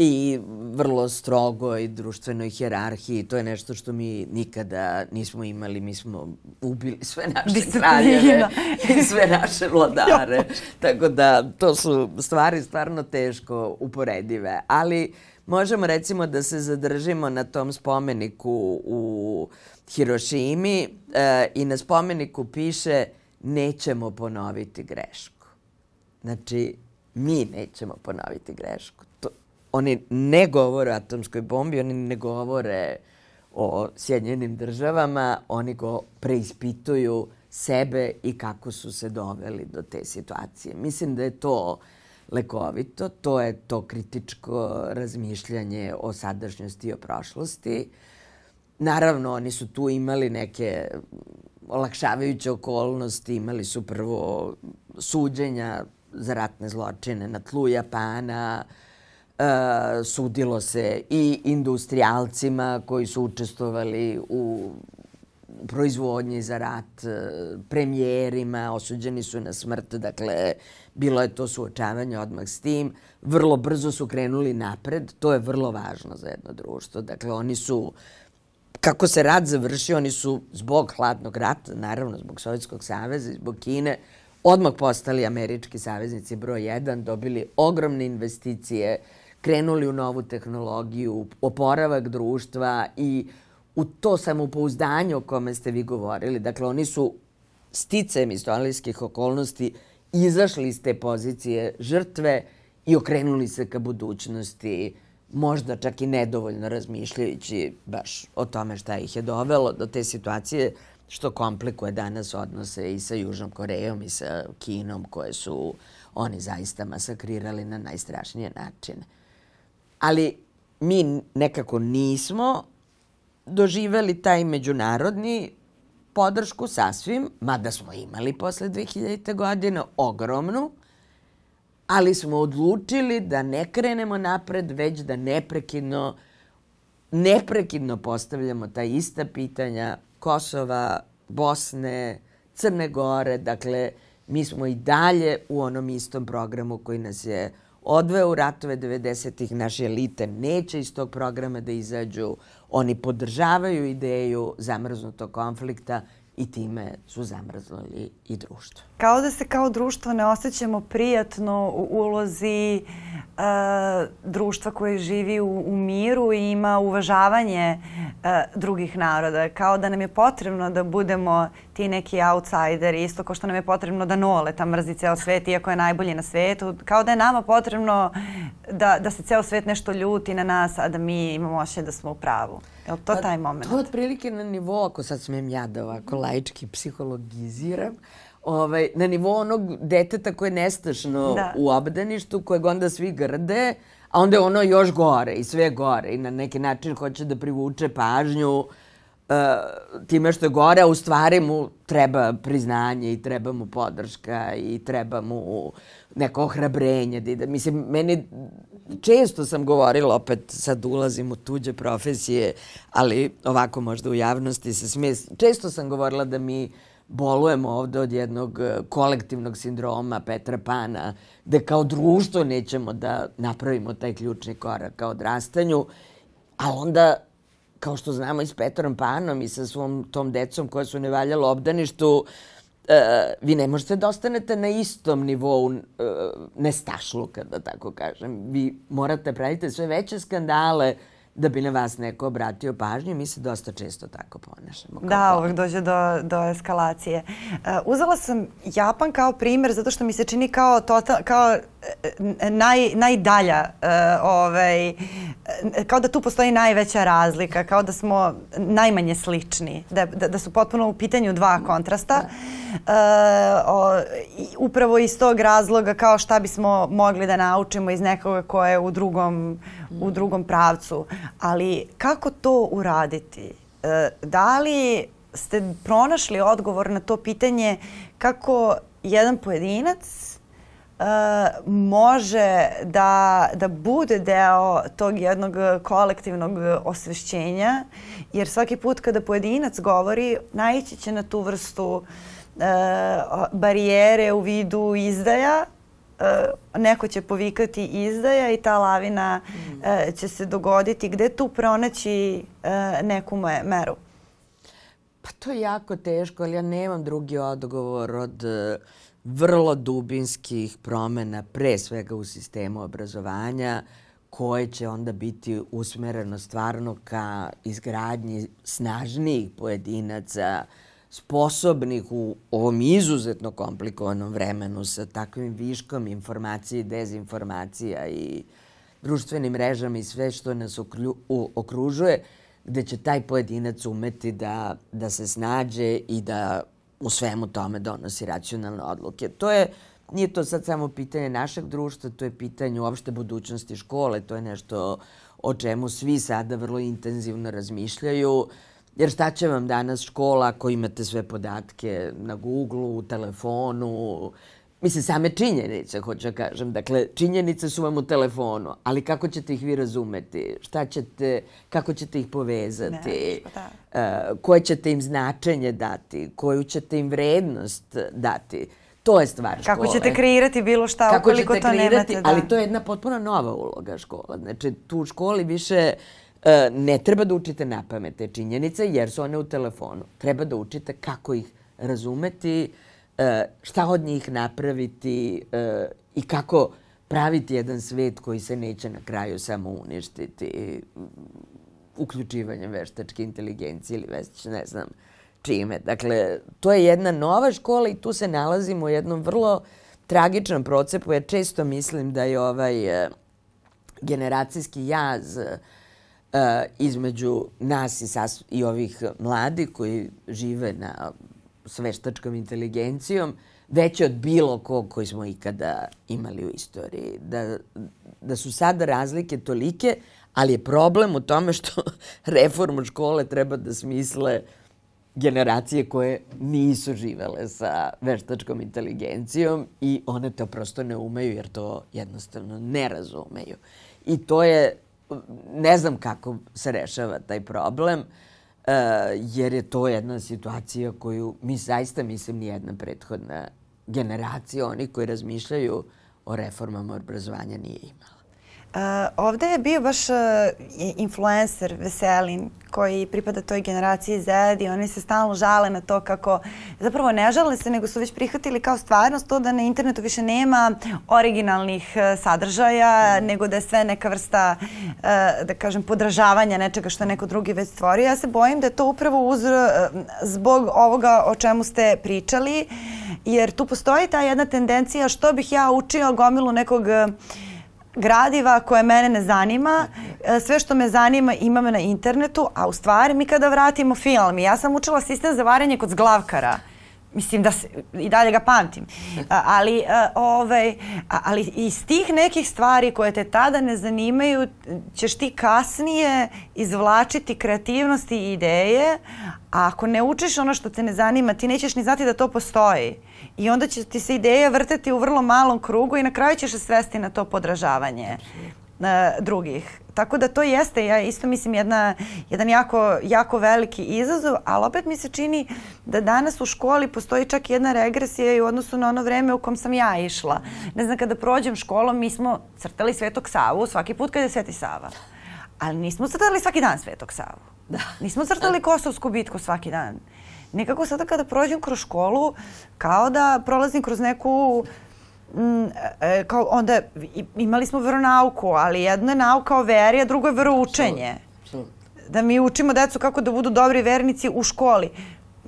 i vrlo strogo i društvenoj hjerarhiji. To je nešto što mi nikada nismo imali. Mi smo ubili sve naše kraljeve i sve naše vladare. Tako da to su stvari stvarno teško uporedive. Ali Možemo recimo da se zadržimo na tom spomeniku u Hirošimi e, i na spomeniku piše nećemo ponoviti grešku. Znači, mi nećemo ponoviti grešku. Oni ne govore o atomskoj bombi, oni ne govore o Sjedinjenim državama, oni go preispituju sebe i kako su se doveli do te situacije. Mislim da je to uh, lekovito. To je to kritičko razmišljanje o sadašnjosti i o prošlosti. Naravno, oni su tu imali neke olakšavajuće okolnosti. Imali su prvo suđenja za ratne zločine na tlu Japana, e, sudilo se i industrijalcima koji su učestvovali u proizvodnji za rat, e, premijerima, osuđeni su na smrt, dakle, bilo je to suočavanje odmah s tim. Vrlo brzo su krenuli napred, to je vrlo važno za jedno društvo. Dakle, oni su, kako se rat završio, oni su zbog hladnog rata, naravno zbog Sovjetskog saveza i zbog Kine, odmah postali američki saveznici broj 1, dobili ogromne investicije, krenuli u novu tehnologiju, oporavak društva i u to samopouzdanje o kome ste vi govorili. Dakle, oni su sticajem istorijskih okolnosti izašli iz te pozicije žrtve i okrenuli se ka budućnosti, možda čak i nedovoljno razmišljajući baš o tome šta ih je dovelo do te situacije što komplikuje danas odnose i sa Južnom Korejom i sa Kinom koje su oni zaista masakrirali na najstrašnije načine. Ali mi nekako nismo doživeli taj međunarodni podršku sasvim, mada smo imali posle 2000. godine ogromnu, ali smo odlučili da ne krenemo napred, već da neprekidno, neprekidno postavljamo ta ista pitanja Kosova, Bosne, Crne Gore, dakle, mi smo i dalje u onom istom programu koji nas je odveo u ratove 90-ih, naše elite neće iz tog programa da izađu, oni podržavaju ideju zamrznutog konflikta i time su zamrznuli i društvo. Kao da se kao društvo ne osjećamo prijatno u ulozi uh, društva koje živi u, u miru i ima uvažavanje uh, drugih naroda. Kao da nam je potrebno da budemo ti neki outsideri, isto kao što nam je potrebno da nole ta mrzi ceo svet, iako je najbolji na svetu. Kao da je nama potrebno da, da se ceo svet nešto ljuti na nas, a da mi imamo ošće da smo u pravu. Je li to pa, taj moment? To je otprilike na nivou, ako sad smem ja da ovako laički psihologiziram, ovaj, na nivou onog deteta koje je nestašno da. u obdaništu, kojeg onda svi grde, a onda je ono još gore i sve gore i na neki način hoće da privuče pažnju uh, time što je gore, a u stvari mu treba priznanje i treba mu podrška i treba mu neko ohrabrenje. Da, mislim, meni često sam govorila, opet sad ulazim u tuđe profesije, ali ovako možda u javnosti se smije. Često sam govorila da mi uh, bolujemo ovde od jednog e, kolektivnog sindroma Petra Pana, gde kao društvo nećemo da napravimo taj ključni korak ka odrastanju, a onda, kao što znamo i s Petrom Panom i sa svom tom decom koja su nevaljala obdaništu, Uh, vi ne možete da ostanete na istom nivou uh, nestašluka, da tako kažem. Vi morate pravite sve veće skandale da bi na vas neko obratio pažnju. Mi se dosta često tako ponašamo. Da, uvek dođe do, do eskalacije. Uh, uzela sam Japan kao primer zato što mi se čini kao, total, kao e, naj, najdalja, uh, ovaj, kao da tu postoji najveća razlika, kao da smo najmanje slični, da, da, da su potpuno u pitanju dva kontrasta. Da. Uh, o, upravo iz tog razloga kao šta bismo mogli da naučimo iz nekoga ko je u drugom u drugom pravcu. Ali kako to uraditi? E, da li ste pronašli odgovor na to pitanje kako jedan pojedinac Uh, može da, da bude deo tog jednog kolektivnog osvešćenja, jer svaki put kada pojedinac govori, naići će na tu vrstu uh, barijere u vidu izdaja neko će povikati izdaja i ta lavina mm. uh, će se dogoditi. Gde tu pronaći uh, neku meru? Pa to je jako teško, ali ja nemam drugi odgovor od vrlo dubinskih promena, pre svega u sistemu obrazovanja, koje će onda biti usmereno stvarno ka izgradnji snažnijih pojedinaca, uh, sposobnih u ovom izuzetno komplikovanom vremenu sa takvim viškom informacije i dezinformacija i društvenim mrežama i sve što nas oklju, u, okružuje, gde će taj pojedinac umeti da, da se snađe i da u svemu tome donosi racionalne odluke. To je, nije to sad samo pitanje našeg društva, to je pitanje uopšte budućnosti škole, to je nešto o čemu svi sada vrlo intenzivno razmišljaju. Uh, Jer šta će vam danas škola ako imate sve podatke na Google, u telefonu, Mislim, same činjenice, hoću da kažem. Dakle, činjenice su vam u telefonu, ali kako ćete ih vi razumeti? Šta ćete, kako ćete ih povezati? Ne, da. uh, koje ćete im značenje dati? Koju ćete im vrednost dati? To je stvar škole. Kako ćete kreirati bilo šta kako ukoliko to kreirati, nemate? Da. Ali to je jedna potpuno nova uloga škola. Znači, tu u školi više E, ne treba da učite na pamet te činjenice jer su one u telefonu. Treba da učite kako ih razumeti, e, šta od njih napraviti e, i kako praviti jedan svet koji se neće na kraju samo uništiti uključivanjem veštačke inteligencije ili već ne znam čime. Dakle, to je jedna nova škola i tu se nalazimo u jednom vrlo tragičan procepu, jer često mislim da je ovaj generacijski jaz uh, između nas i, sas, i ovih mladi koji žive na sveštačkom inteligencijom veće od bilo kog koji smo ikada imali u istoriji. Da, da su sada razlike tolike, ali je problem u tome što reformu škole treba da smisle generacije koje nisu živele sa veštačkom inteligencijom i one to prosto ne umeju jer to jednostavno ne razumeju. I to je, ne znam kako se rešava taj problem, uh, jer je to jedna situacija koju mi zaista, mislim, nijedna prethodna generacija, oni koji razmišljaju o reformama obrazovanja nije imala. Uh, ovde je bio baš uh, influencer Veselin koji pripada toj generaciji Z i oni se stalno žale na to kako zapravo ne žale se nego su već prihvatili kao stvarnost to da na internetu više nema originalnih uh, sadržaja mm. nego da je sve neka vrsta uh, da kažem podražavanja nečega što je neko drugi već stvorio. Ja se bojim da je to upravo uz, uh, zbog ovoga o čemu ste pričali jer tu postoji ta jedna tendencija što bih ja učio gomilu nekog uh, gradiva koje mene ne zanima, e, sve što me zanima imam na internetu, a u stvari mi kada vratimo film, ja sam učila sistem za varanje kod zglavkara, Mislim da se, i dalje ga pamtim. A, ali, a, ovaj, a, ali iz tih nekih stvari koje te tada ne zanimaju ćeš ti kasnije izvlačiti kreativnosti i ideje, a ako ne učiš ono što te ne zanima, ti nećeš ni znati da to postoji. I onda će ti se ideja vrteti u vrlo malom krugu i na kraju ćeš se svesti na to podražavanje uh, drugih. Tako da to jeste, ja isto mislim, jedna, jedan jako, jako veliki izazov, ali opet mi se čini da danas u školi postoji čak jedna regresija i u odnosu na ono vreme u kom sam ja išla. Ne znam, kada prođem školom, mi smo crtali Svetog Savu svaki put kada je Sveti Sava. Ali nismo crtali svaki dan Svetog Savu. Da. Nismo crtali Kosovsku bitku svaki dan. Nekako sada kada prođem kroz školu, kao da prolazim kroz neku Mm, e, kao onda imali smo veronauku, ali jedno je nauka o veri, a drugo je veroučenje. Da mi učimo decu kako da budu dobri vernici u školi.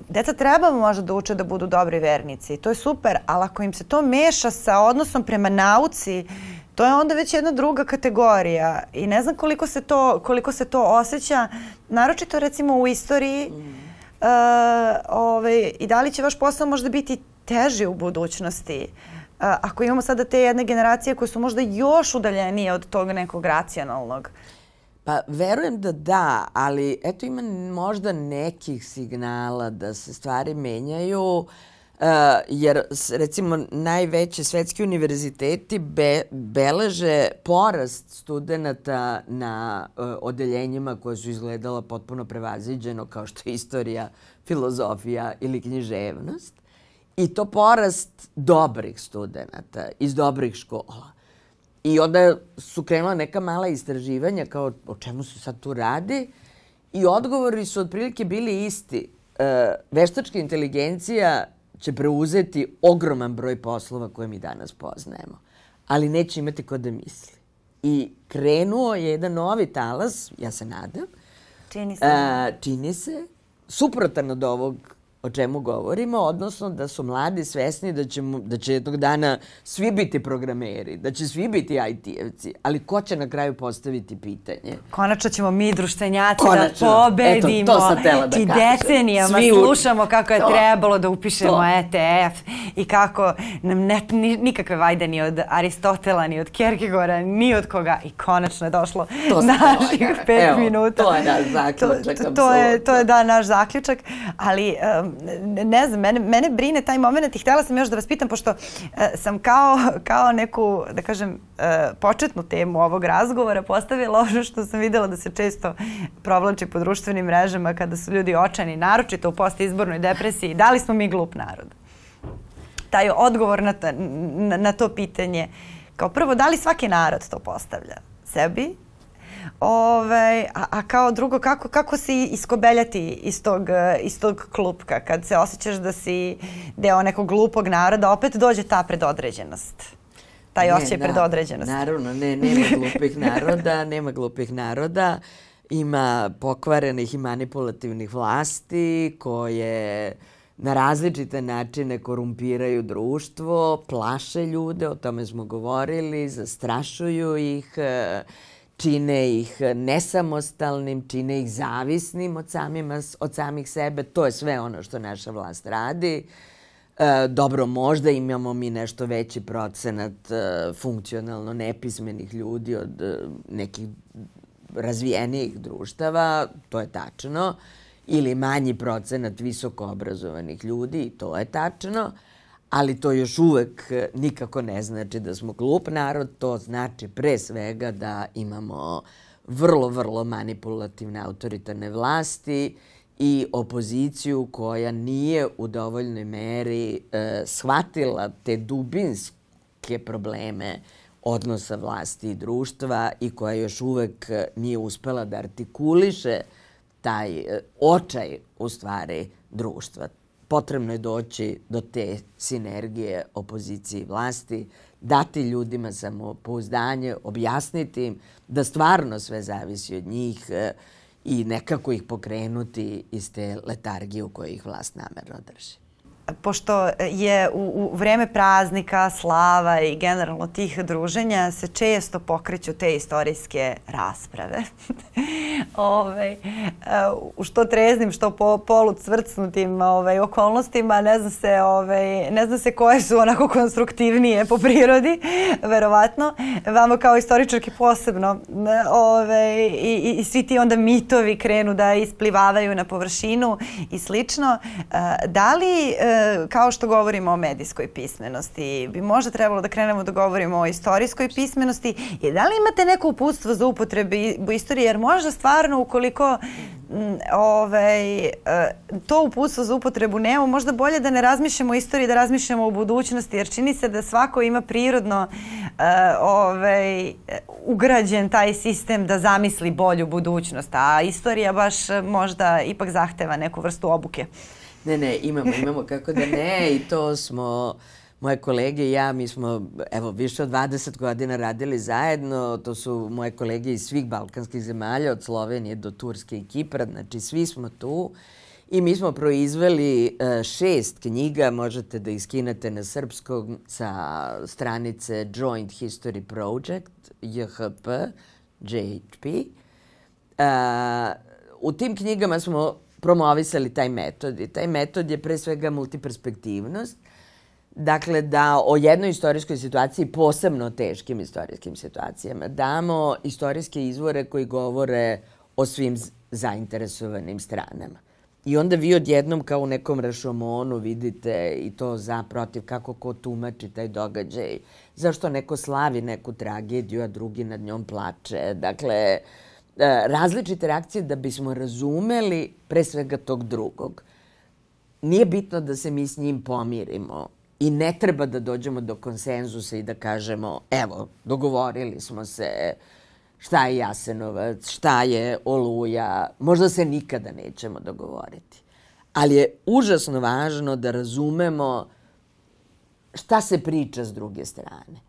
Deca treba možda da uče da budu dobri vernici. To je super, ali ako im se to meša sa odnosom prema nauci, to je onda već jedna druga kategorija. I ne znam koliko se to, koliko se to osjeća, naročito recimo u istoriji, mm. Uh, ovaj, i da li će vaš posao možda biti teži u budućnosti. Uh, ako imamo sada te jedne generacije koje su možda još udaljenije od tog nekog racionalnog? Pa verujem da da, ali eto ima možda nekih signala da se stvari menjaju. Uh, jer recimo najveće svetski univerziteti be, beleže porast studenta na uh, odeljenjima koje su izgledala potpuno prevaziđeno kao što je istorija, filozofija ili književnost. I to porast dobrih studenta iz dobrih škola. I onda su krenula neka mala istraživanja kao o čemu se sad tu radi i odgovori su otprilike bili isti. E, veštačka inteligencija će preuzeti ogroman broj poslova koje mi danas poznajemo, ali neće imati ko da misli. I krenuo je jedan novi talas, ja se nadam, čini se, e, čini se suprotan od ovog o čemu govorimo, odnosno da su mladi svesni da, ćemo, da će jednog dana svi biti programeri, da će svi biti IT-evci, ali ko će na kraju postaviti pitanje? Konačno ćemo mi društvenjaci da Konačno. da pobedimo. Eto, to sam tela da I decenijama svi slušamo kako je to. trebalo da upišemo to. ETF i kako nam ne, ni, nikakve vajde ni od Aristotela, ni od Kierkegaarda, ni od koga. I konačno je došlo to naših pet Evo, minuta. To je naš zaključak. To, to, to, je, to je da naš zaključak, ali um, ne znam, mene, mene brine taj moment i htjela sam još da vas pitam, pošto e, sam kao, kao neku, da kažem, e, početnu temu ovog razgovora postavila ono što sam videla da se često provlači po društvenim mrežama kada su ljudi očani, naročito u postizbornoj depresiji. Da li smo mi glup narod? Taj odgovor na, ta, na, na to pitanje. Kao prvo, da li svaki narod to postavlja? Sebi Ove, a, a kao drugo, kako, kako se iskobeljati iz tog, iz tog klupka kad se osjećaš da si deo nekog glupog naroda, opet dođe ta predodređenost taj ne, osjećaj predodređenosti. Naravno, ne, nema glupih naroda, nema glupih naroda. Ima pokvarenih i manipulativnih vlasti koje na različite načine korumpiraju društvo, plaše ljude, o tome smo govorili, zastrašuju ih, e, čine ih nesamostalnim, čine ih zavisnim od, samima, od samih sebe. To je sve ono što naša vlast radi. E, dobro, možda imamo mi nešto veći procenat e, funkcionalno nepismenih ljudi od e, nekih razvijenijih društava, to je tačno, ili manji procenat visoko obrazovanih ljudi, to je tačno, ali to još uvek nikako ne znači da smo glup narod, to znači pre svega da imamo vrlo, vrlo manipulativne autoritarne vlasti i opoziciju koja nije u dovoljnoj meri e, shvatila te dubinske probleme odnosa vlasti i društva i koja još uvek nije uspela da artikuliše taj e, očaj u stvari društva. Potrebno je doći do te sinergije opozicije i vlasti, dati ljudima samopouzdanje, objasniti im da stvarno sve zavisi od njih, e, i nekako ih pokrenuti iz te letargije u kojoj ih vlast namerno drži pošto je u, u vreme praznika, slava i generalno tih druženja se često pokreću te istorijske rasprave. Ove, ovaj, u što treznim, što po polu cvrcnutim ovaj, okolnostima, ne zna se, ovaj, ne zna se koje su onako konstruktivnije po prirodi, verovatno. Vamo kao istoričarki posebno ove, i, i svi ti onda mitovi krenu da isplivavaju na površinu i slično. Da li kao što govorimo o medijskoj pismenosti, bi možda trebalo da krenemo da govorimo o istorijskoj pismenosti. I da li imate neko uputstvo za upotrebu istorije, jer možda stvarno ukoliko ovaj, e, to uputstvo za upotrebu nemamo, možda bolje da ne razmišljamo o istoriji, da razmišljamo o budućnosti, jer čini se da svako ima prirodno uh, ovaj, ugrađen taj sistem da zamisli bolju budućnost, a istorija baš možda ipak zahteva neku vrstu obuke. Ne, ne, imamo, imamo kako da ne i to smo moje kolege i ja, mi smo evo više od 20 godina radili zajedno, to su moje kolege iz svih balkanskih zemalja, od Slovenije do Turske i Kipra, znači svi smo tu i mi smo proizveli uh, šest knjiga, možete da iskinete na srpskog sa stranice Joint History Project, JHP, JHP. Uh, u tim knjigama smo promovisali taj metod. I taj metod je pre svega multiperspektivnost. Dakle, da o jednoj istorijskoj situaciji, posebno teškim istorijskim situacijama, damo istorijske izvore koji govore o svim zainteresovanim stranama. I onda vi odjednom kao u nekom rašomonu vidite i to za protiv kako ko tumači taj događaj. Zašto neko slavi neku tragediju, a drugi nad njom plače. Dakle, uh, različite reakcije da bismo razumeli pre svega tog drugog. Nije bitno da se mi s njim pomirimo i ne treba da dođemo do konsenzusa i da kažemo evo, dogovorili smo se šta je Jasenovac, šta je Oluja, možda se nikada nećemo dogovoriti. Ali je užasno važno da razumemo šta se priča s druge strane.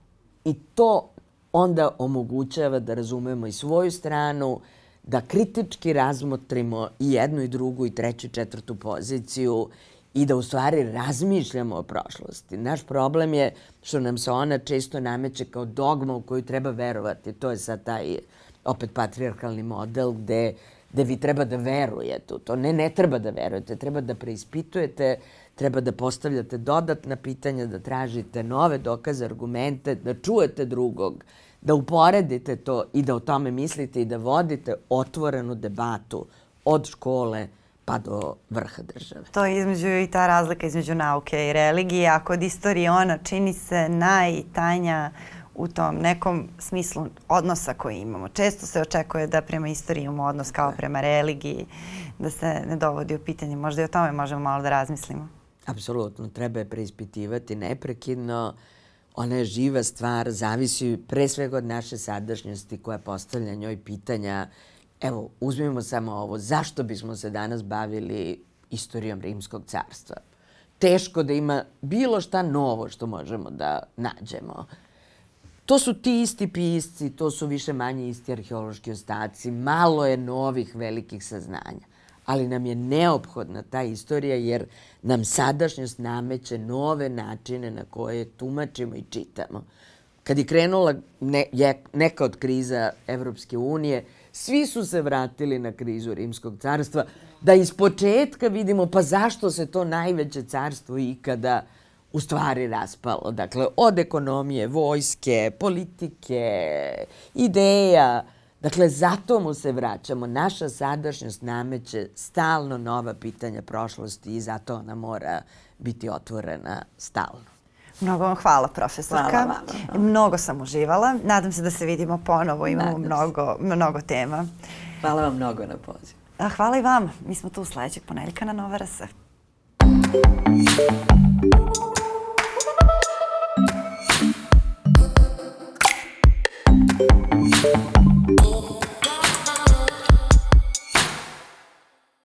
I to onda omogućava da razumemo i svoju stranu, da kritički razmotrimo i jednu i drugu i treću i četvrtu poziciju i da u stvari razmišljamo o prošlosti. Naš problem je što nam se ona često nameće kao dogma u koju treba verovati. To je sad taj opet patrijarkalni model gde, gde vi treba da verujete u to. Ne, ne treba da verujete, treba da preispitujete, treba da postavljate dodatna pitanja, da tražite nove dokaze, argumente, da čujete drugog, da uporedite to i da o tome mislite i da vodite otvorenu debatu od škole pa do vrha države. To je između i ta razlika između nauke i religije, a kod istorije ona čini se najtanja u tom nekom smislu odnosa koji imamo. Često se očekuje da prema istoriji imamo odnos kao prema religiji, da se ne dovodi u pitanje. Možda i o tome možemo malo da razmislimo. Apsolutno, treba je preispitivati neprekidno. Ona je živa stvar, zavisi pre svega od naše sadašnjosti koja postavlja njoj pitanja. Evo, uzmimo samo ovo. Zašto bismo se danas bavili istorijom Rimskog carstva? Teško da ima bilo šta novo što možemo da nađemo. To su ti isti pisci, to su više manje isti arheološki ostaci, malo je novih velikih saznanja. Ali nam je neophodna ta istorija jer nam sadašnjost nameće nove načine na koje tumačimo i čitamo. Kad je krenula ne, neka od kriza Evropske unije, svi su se vratili na krizu Rimskog carstva, da iz početka vidimo pa zašto se to najveće carstvo ikada u stvari raspalo. Dakle, od ekonomije, vojske, politike, ideja, Dakle, zato mu se vraćamo. Naša sadašnjost nameće stalno nova pitanja prošlosti i zato ona mora biti otvorena stalno. Mnogo vam hvala, profesorka. Hvala vama. Mnogo sam uživala. Nadam se da se vidimo ponovo. Imamo mnogo, mnogo tema. Hvala vam mnogo na pozivu. A hvala i vama. Mi smo tu sledećeg ponedeljka na Nova RS. Thank you. Oh.